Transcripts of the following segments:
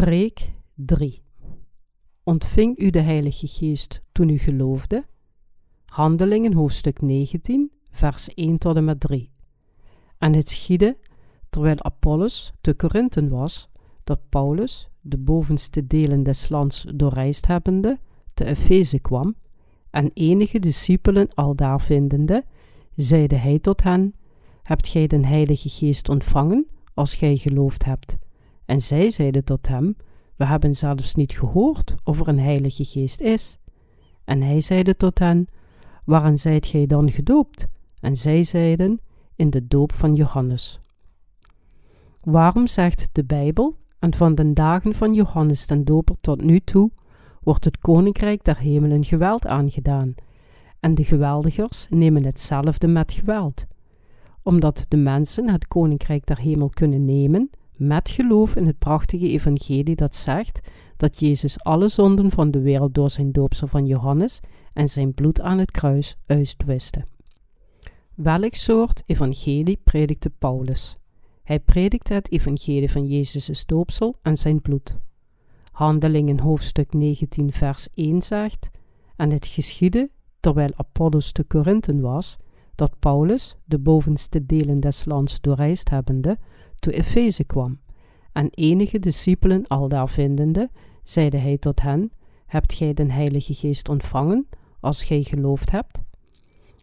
Preek 3 Ontving u de Heilige Geest toen u geloofde? Handelingen hoofdstuk 19, vers 1 tot en met 3. En het schiedde, terwijl Apollos te Korinthen was, dat Paulus, de bovenste delen des lands doorreisd hebbende, te Efeze kwam, en enige discipelen aldaar vindende, zeide hij tot hen: Hebt gij den Heilige Geest ontvangen, als gij geloofd hebt? En zij zeiden tot hem: We hebben zelfs niet gehoord of er een Heilige Geest is. En hij zeide tot hen: Waarin zijt gij dan gedoopt? En zij zeiden: In de doop van Johannes. Waarom zegt de Bijbel: En van den dagen van Johannes den Doper tot nu toe wordt het koninkrijk der hemelen geweld aangedaan, en de geweldigers nemen hetzelfde met geweld. Omdat de mensen het koninkrijk der hemel kunnen nemen, met geloof in het prachtige evangelie dat zegt dat Jezus alle zonden van de wereld door zijn doopsel van Johannes en zijn bloed aan het kruis uitwiste. Welk soort evangelie predikte Paulus? Hij predikte het evangelie van Jezus' doopsel en zijn bloed. Handelingen hoofdstuk 19 vers 1 zegt, en het geschiedde, terwijl Apollos te Korinthen was, dat Paulus, de bovenste delen des lands doorreisd hebbende, te Efeze kwam. En enige discipelen aldaar vindende, zeide hij tot hen: Hebt gij den Heilige Geest ontvangen, als gij geloofd hebt?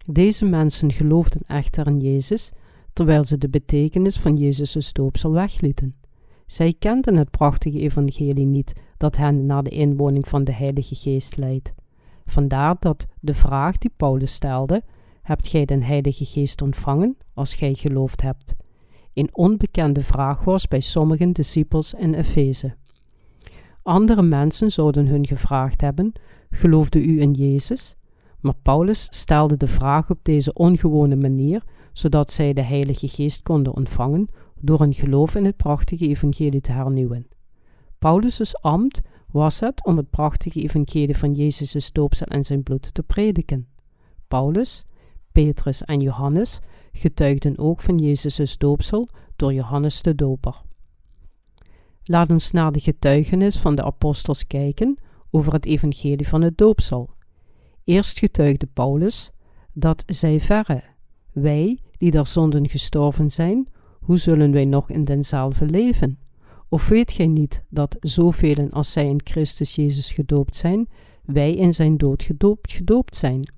Deze mensen geloofden echter in Jezus, terwijl ze de betekenis van Jezus' doopsel weglieten. Zij kenden het prachtige evangelie niet dat hen naar de inwoning van de Heilige Geest leidt. Vandaar dat de vraag die Paulus stelde: Hebt gij den Heilige Geest ontvangen, als gij geloofd hebt? Een onbekende vraag was bij sommige discipels in Efeze. Andere mensen zouden hun gevraagd hebben: Geloofde u in Jezus? Maar Paulus stelde de vraag op deze ongewone manier, zodat zij de Heilige Geest konden ontvangen door een geloof in het prachtige evangelie te hernieuwen. Paulus' ambt was het om het prachtige evangelie van Jezus' doopsel en zijn bloed te prediken. Paulus, Petrus en Johannes getuigden ook van Jezus' doopsel door Johannes de Doper. Laat ons naar de getuigenis van de apostels kijken over het evangelie van het doopsel. Eerst getuigde Paulus dat zij verre, wij die der zonden gestorven zijn, hoe zullen wij nog in denzelfde leven? Of weet gij niet dat zoveel als zij in Christus Jezus gedoopt zijn, wij in zijn dood gedoopt, gedoopt zijn?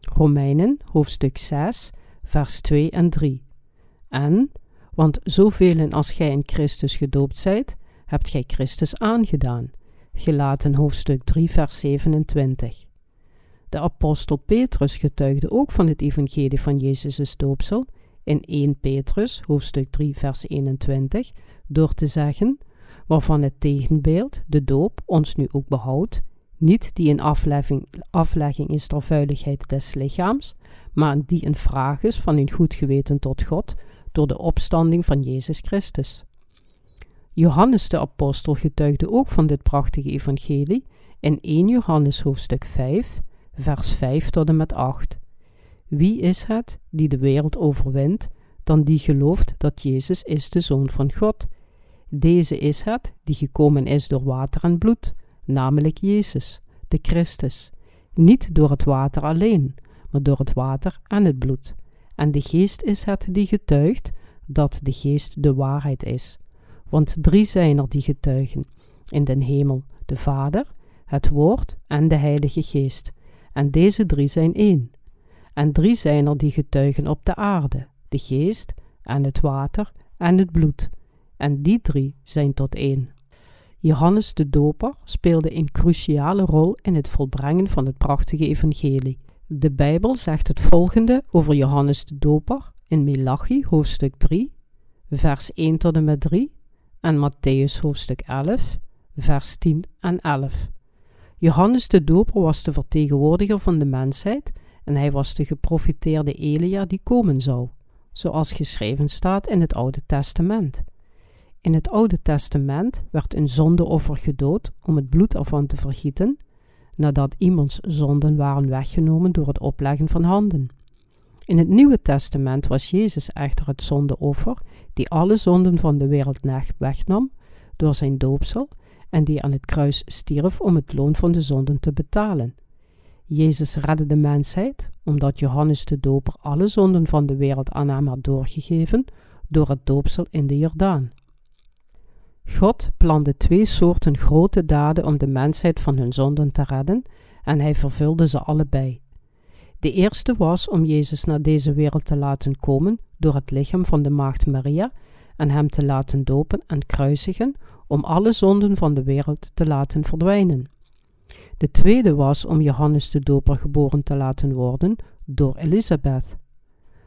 Romeinen, hoofdstuk 6, vers 2 en 3. En, want zoveel als gij in Christus gedoopt zijt, hebt gij Christus aangedaan. Gelaten hoofdstuk 3, vers 27. De apostel Petrus getuigde ook van het evangelie van Jezus' doopsel in 1 Petrus hoofdstuk 3, vers 21, door te zeggen, waarvan het tegenbeeld, de doop, ons nu ook behoudt, niet die een aflegging, aflegging is ter vuiligheid des lichaams, maar die een vraag is van een goed geweten tot God door de opstanding van Jezus Christus. Johannes de apostel getuigde ook van dit prachtige evangelie in 1 Johannes hoofdstuk 5, vers 5 tot en met 8. Wie is het die de wereld overwint, dan die gelooft dat Jezus is de Zoon van God? Deze is het die gekomen is door water en bloed, namelijk Jezus, de Christus, niet door het water alleen, maar door het water en het bloed. En de geest is het die getuigt dat de geest de waarheid is. Want drie zijn er die getuigen: in den hemel de Vader, het Woord en de Heilige Geest. En deze drie zijn één. En drie zijn er die getuigen op de aarde: de geest en het water en het bloed. En die drie zijn tot één. Johannes de Doper speelde een cruciale rol in het volbrengen van het prachtige evangelie. De Bijbel zegt het volgende over Johannes de Doper in Melachi hoofdstuk 3, vers 1 tot en met 3 en Matthäus hoofdstuk 11, vers 10 en 11. Johannes de Doper was de vertegenwoordiger van de mensheid en hij was de geprofiteerde Elia die komen zou, zoals geschreven staat in het Oude Testament. In het Oude Testament werd een zondeoffer gedood om het bloed ervan te vergieten nadat iemands zonden waren weggenomen door het opleggen van handen. In het Nieuwe Testament was Jezus echter het zondeoffer die alle zonden van de wereld wegnam door zijn doopsel en die aan het kruis stierf om het loon van de zonden te betalen. Jezus redde de mensheid omdat Johannes de Doper alle zonden van de wereld aan hem had doorgegeven door het doopsel in de Jordaan. God plande twee soorten grote daden om de mensheid van hun zonden te redden en hij vervulde ze allebei. De eerste was om Jezus naar deze wereld te laten komen door het lichaam van de maagd Maria en hem te laten dopen en kruisigen om alle zonden van de wereld te laten verdwijnen. De tweede was om Johannes de Doper geboren te laten worden door Elisabeth.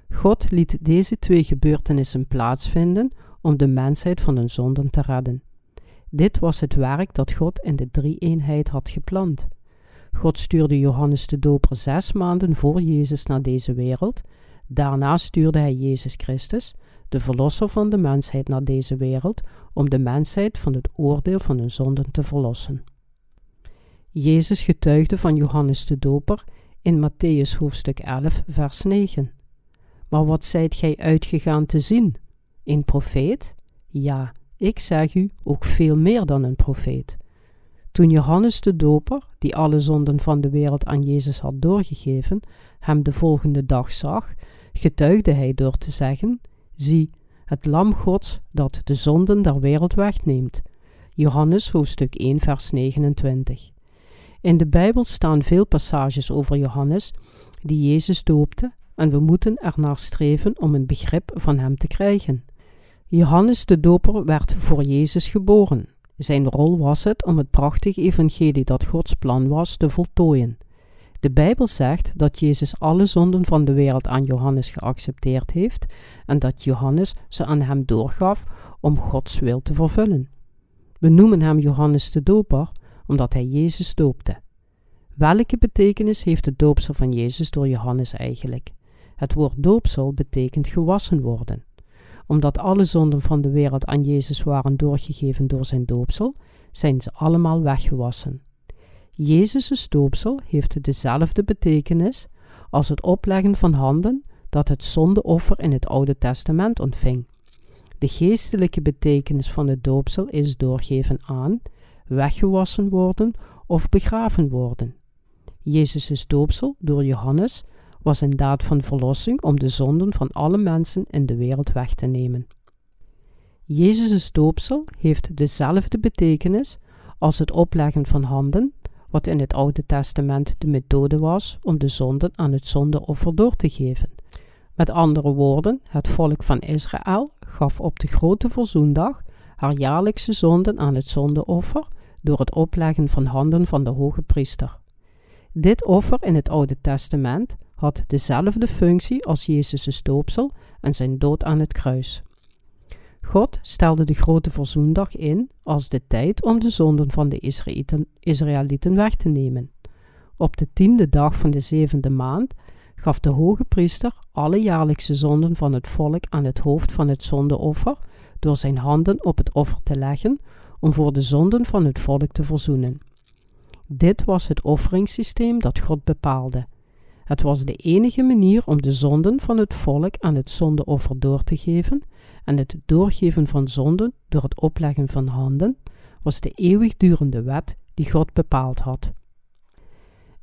God liet deze twee gebeurtenissen plaatsvinden om de mensheid van hun zonden te redden. Dit was het werk dat God in de drie-eenheid had gepland. God stuurde Johannes de Doper zes maanden voor Jezus naar deze wereld. Daarna stuurde hij Jezus Christus, de verlosser van de mensheid, naar deze wereld om de mensheid van het oordeel van hun zonden te verlossen. Jezus getuigde van Johannes de Doper in Matthäus hoofdstuk 11, vers 9. Maar wat zijt gij uitgegaan te zien? Een profeet? Ja, ik zeg u, ook veel meer dan een profeet. Toen Johannes de Doper, die alle zonden van de wereld aan Jezus had doorgegeven, hem de volgende dag zag, getuigde hij door te zeggen: Zie, het Lam Gods dat de zonden der wereld wegneemt. Johannes hoofdstuk 1, vers 29. In de Bijbel staan veel passages over Johannes die Jezus doopte en we moeten ernaar streven om een begrip van hem te krijgen. Johannes de Doper werd voor Jezus geboren. Zijn rol was het om het prachtige evangelie dat Gods plan was te voltooien. De Bijbel zegt dat Jezus alle zonden van de wereld aan Johannes geaccepteerd heeft en dat Johannes ze aan hem doorgaf om Gods wil te vervullen. We noemen hem Johannes de Doper omdat hij Jezus doopte. Welke betekenis heeft het doopsel van Jezus door Johannes eigenlijk? Het woord doopsel betekent gewassen worden. Omdat alle zonden van de wereld aan Jezus waren doorgegeven door zijn doopsel, zijn ze allemaal weggewassen. Jezus' doopsel heeft dezelfde betekenis als het opleggen van handen dat het zondeoffer in het Oude Testament ontving. De geestelijke betekenis van het doopsel is doorgeven aan, weggewassen worden of begraven worden. Jezus' doopsel door Johannes was een daad van verlossing om de zonden van alle mensen in de wereld weg te nemen. Jezus' doopsel heeft dezelfde betekenis als het opleggen van handen, wat in het Oude Testament de methode was om de zonden aan het zondeoffer door te geven. Met andere woorden, het volk van Israël gaf op de grote verzoendag haar jaarlijkse zonden aan het zondeoffer door het opleggen van handen van de hoge priester. Dit offer in het Oude Testament had dezelfde functie als Jezus' doopsel en zijn dood aan het kruis. God stelde de grote verzoendag in als de tijd om de zonden van de Israëlieten, Israëlieten weg te nemen. Op de tiende dag van de zevende maand gaf de hoge priester alle jaarlijkse zonden van het volk aan het hoofd van het zondeoffer door zijn handen op het offer te leggen om voor de zonden van het volk te verzoenen. Dit was het offeringssysteem dat God bepaalde. Het was de enige manier om de zonden van het volk aan het zondeoffer door te geven, en het doorgeven van zonden door het opleggen van handen was de eeuwigdurende wet die God bepaald had.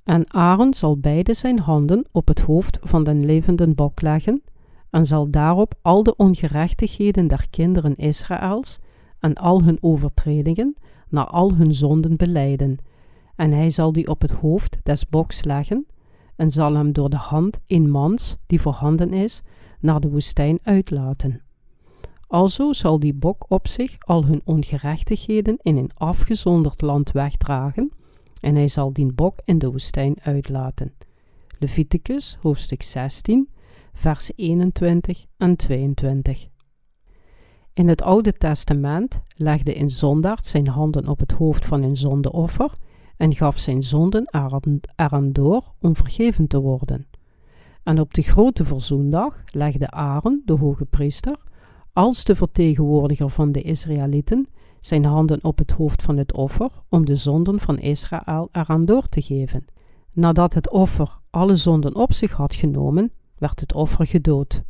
En Aaron zal beide zijn handen op het hoofd van den levende bok leggen, en zal daarop al de ongerechtigheden der kinderen Israëls en al hun overtredingen naar al hun zonden beleiden, en hij zal die op het hoofd des boks leggen, en zal hem door de hand in mans, die voorhanden is, naar de woestijn uitlaten. Alzo zal die bok op zich al hun ongerechtigheden in een afgezonderd land wegdragen, en hij zal die bok in de woestijn uitlaten. Leviticus hoofdstuk 16, vers 21 en 22. In het Oude Testament legde een zondaard zijn handen op het hoofd van een zondeoffer en gaf zijn zonden eraan door om vergeven te worden. En op de grote verzoendag legde Aaron, de hoge priester, als de vertegenwoordiger van de Israëlieten, zijn handen op het hoofd van het offer om de zonden van Israël eraan door te geven. Nadat het offer alle zonden op zich had genomen, werd het offer gedood.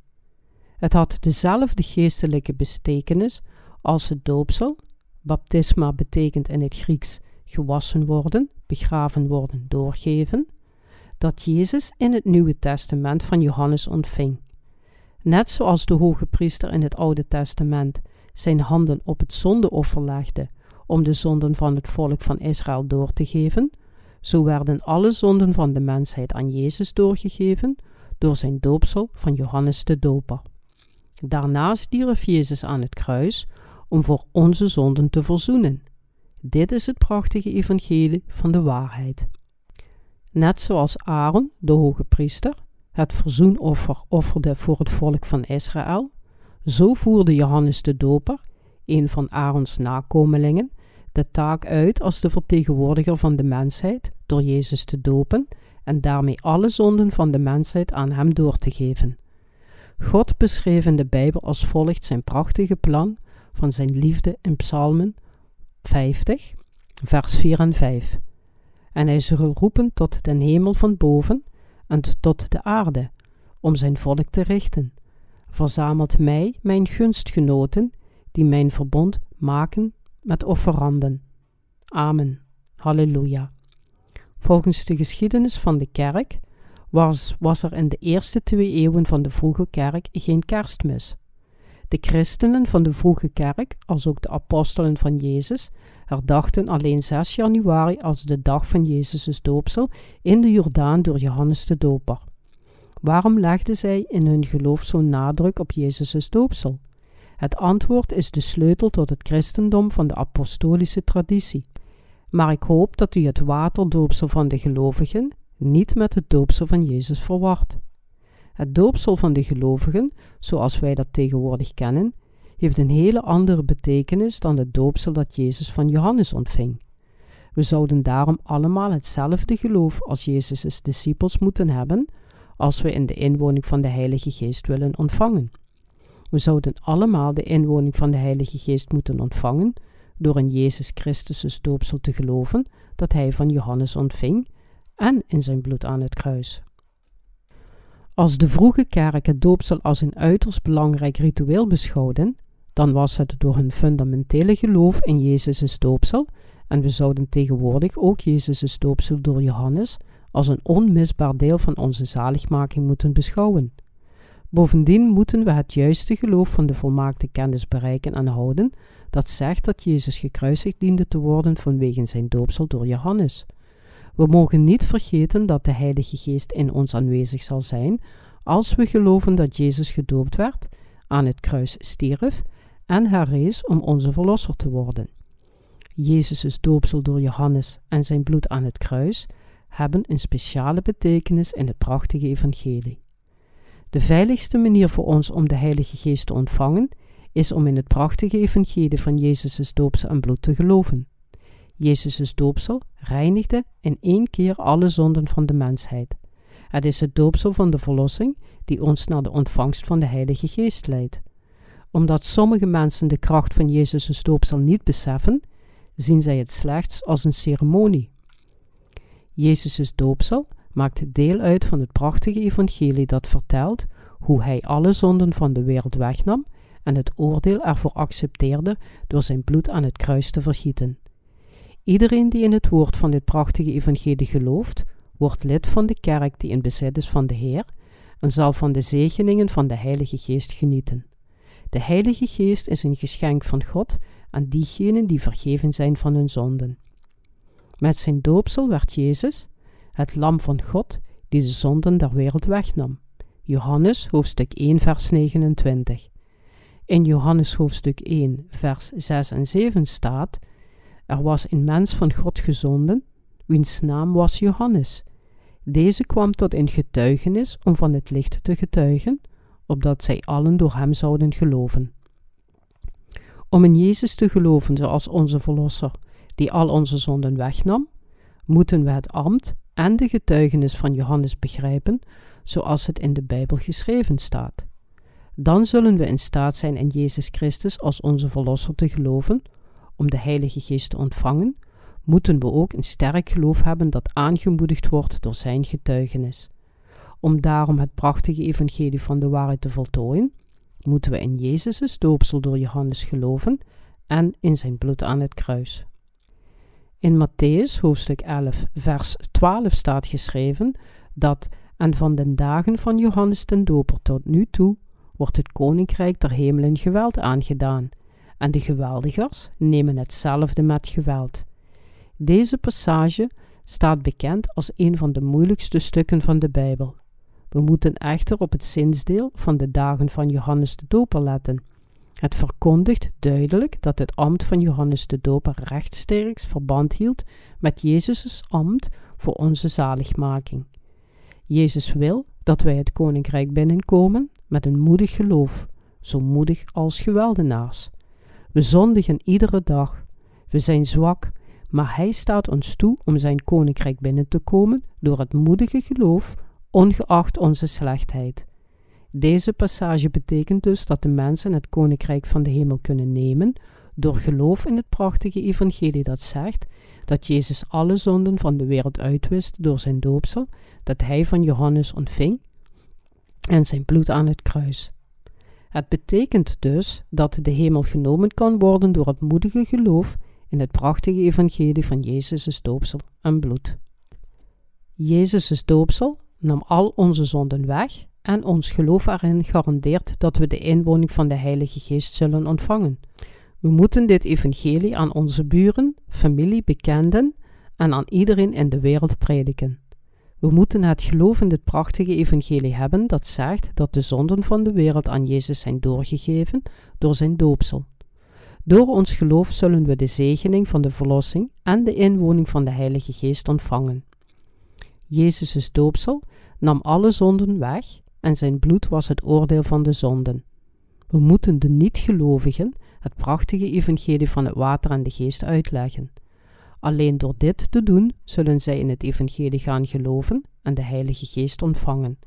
Het had dezelfde geestelijke betekenis als het doopsel, Baptisma betekent in het Grieks gewassen worden, begraven worden, doorgeven. Dat Jezus in het Nieuwe Testament van Johannes ontving. Net zoals de hoge priester in het Oude Testament zijn handen op het zondeoffer legde om de zonden van het volk van Israël door te geven, zo werden alle zonden van de mensheid aan Jezus doorgegeven door zijn doopsel van Johannes de Doper. Daarna stierf Jezus aan het kruis om voor onze zonden te verzoenen. Dit is het prachtige evangelie van de waarheid. Net zoals Aaron, de hoge priester, het verzoenoffer offerde voor het volk van Israël, zo voerde Johannes de Doper, een van Aarons nakomelingen, de taak uit als de vertegenwoordiger van de mensheid door Jezus te dopen en daarmee alle zonden van de mensheid aan hem door te geven. God beschreef in de Bijbel als volgt zijn prachtige plan van zijn liefde in Psalmen 50, vers 4 en 5. En hij zal roepen tot den hemel van boven en tot de aarde, om zijn volk te richten. Verzamelt mij, mijn gunstgenoten, die mijn verbond maken met offeranden. Amen. Halleluja. Volgens de geschiedenis van de kerk was, was er in de eerste twee eeuwen van de vroege kerk geen kerstmis. De christenen van de vroege kerk, als ook de apostelen van Jezus, herdachten alleen 6 januari als de dag van Jezus' doopsel in de Jordaan door Johannes de Doper. Waarom legden zij in hun geloof zo'n nadruk op Jezus' doopsel? Het antwoord is de sleutel tot het christendom van de apostolische traditie. Maar ik hoop dat u het waterdoopsel van de gelovigen niet met het doopsel van Jezus verward. Het doopsel van de gelovigen, zoals wij dat tegenwoordig kennen, heeft een hele andere betekenis dan het doopsel dat Jezus van Johannes ontving. We zouden daarom allemaal hetzelfde geloof als Jezus' discipels moeten hebben, als we in de inwoning van de Heilige Geest willen ontvangen. We zouden allemaal de inwoning van de Heilige Geest moeten ontvangen door in Jezus Christus' doopsel te geloven dat hij van Johannes ontving en in zijn bloed aan het kruis. Als de vroege kerk het doopsel als een uiterst belangrijk ritueel beschouwden, dan was het door hun fundamentele geloof in Jezus' doopsel, en we zouden tegenwoordig ook Jezus' doopsel door Johannes als een onmisbaar deel van onze zaligmaking moeten beschouwen. Bovendien moeten we het juiste geloof van de volmaakte kennis bereiken en houden, dat zegt dat Jezus gekruisigd diende te worden vanwege zijn doopsel door Johannes. We mogen niet vergeten dat de Heilige Geest in ons aanwezig zal zijn als we geloven dat Jezus gedoopt werd, aan het kruis stierf en herrees om onze verlosser te worden. Jezus' doopsel door Johannes en zijn bloed aan het kruis hebben een speciale betekenis in het prachtige evangelie. De veiligste manier voor ons om de Heilige Geest te ontvangen is om in het prachtige evangelie van Jezus' doopsel en bloed te geloven. Jezus' doopsel reinigde in één keer alle zonden van de mensheid. Het is het doopsel van de verlossing die ons naar de ontvangst van de Heilige Geest leidt. Omdat sommige mensen de kracht van Jezus' doopsel niet beseffen, zien zij het slechts als een ceremonie. Jezus' doopsel maakt deel uit van het prachtige evangelie dat vertelt hoe hij alle zonden van de wereld wegnam en het oordeel ervoor accepteerde door zijn bloed aan het kruis te vergieten. Iedereen die in het woord van dit prachtige evangelie gelooft, wordt lid van de kerk die in bezit is van de Heer en zal van de zegeningen van de Heilige Geest genieten. De Heilige Geest is een geschenk van God aan diegenen die vergeven zijn van hun zonden. Met zijn doopsel werd Jezus, het lam van God, die de zonden der wereld wegnam. Johannes hoofdstuk 1 vers 29. In Johannes hoofdstuk 1 vers 6 en 7 staat er was een mens van God gezonden, wiens naam was Johannes. Deze kwam tot een getuigenis om van het licht te getuigen, opdat zij allen door hem zouden geloven. Om in Jezus te geloven zoals onze Verlosser, die al onze zonden wegnam, moeten we het ambt en de getuigenis van Johannes begrijpen, zoals het in de Bijbel geschreven staat. Dan zullen we in staat zijn in Jezus Christus als onze Verlosser te geloven, om de Heilige Geest te ontvangen, moeten we ook een sterk geloof hebben dat aangemoedigd wordt door zijn getuigenis. Om daarom het prachtige evangelie van de waarheid te voltooien, moeten we in Jezus' doopsel door Johannes geloven en in zijn bloed aan het kruis. In Matthäus hoofdstuk 11, vers 12 staat geschreven dat en van den dagen van Johannes den Doper tot nu toe wordt het koninkrijk der hemelen geweld aangedaan, en de geweldigers nemen hetzelfde met geweld. Deze passage staat bekend als een van de moeilijkste stukken van de Bijbel. We moeten echter op het zinsdeel van de dagen van Johannes de Doper letten. Het verkondigt duidelijk dat het ambt van Johannes de Doper rechtstreeks verband hield met Jezus' ambt voor onze zaligmaking. Jezus wil dat wij het koninkrijk binnenkomen met een moedig geloof, zo moedig als geweldenaars. We zondigen iedere dag. We zijn zwak, maar Hij staat ons toe om zijn koninkrijk binnen te komen door het moedige geloof, ongeacht onze slechtheid. Deze passage betekent dus dat de mensen het koninkrijk van de hemel kunnen nemen door geloof in het prachtige evangelie dat zegt dat Jezus alle zonden van de wereld uitwist door zijn doopsel, dat hij van Johannes ontving en zijn bloed aan het kruis. Het betekent dus dat de hemel genomen kan worden door het moedige geloof in het prachtige evangelie van Jezus' doopsel en bloed. Jezus' doopsel nam al onze zonden weg en ons geloof erin garandeert dat we de inwoning van de Heilige Geest zullen ontvangen. We moeten dit evangelie aan onze buren, familie, bekenden en aan iedereen in de wereld prediken. We moeten het geloof in dit prachtige evangelie hebben dat zegt dat de zonden van de wereld aan Jezus zijn doorgegeven door zijn doopsel. Door ons geloof zullen we de zegening van de verlossing en de inwoning van de Heilige Geest ontvangen. Jezus' doopsel nam alle zonden weg en zijn bloed was het oordeel van de zonden. We moeten de niet-gelovigen het prachtige evangelie van het water en de geest uitleggen. Alleen door dit te doen, zullen zij in het evangelie gaan geloven en de Heilige Geest ontvangen.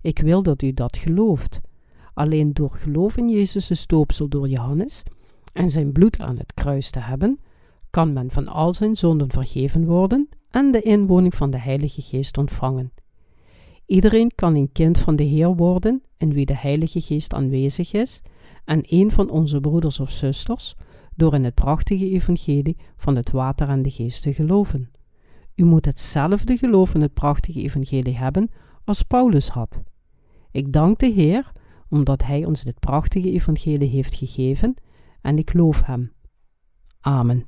Ik wil dat u dat gelooft. Alleen door geloof in Jezus' doopsel door Johannes en zijn bloed aan het kruis te hebben, kan men van al zijn zonden vergeven worden en de inwoning van de Heilige Geest ontvangen. Iedereen kan een kind van de Heer worden in wie de Heilige Geest aanwezig is, en een van onze broeders of zusters, door in het prachtige evangelie van het water en de geest te geloven. U moet hetzelfde geloof in het prachtige evangelie hebben als Paulus had. Ik dank de Heer omdat Hij ons dit prachtige evangelie heeft gegeven en ik loof Hem. Amen.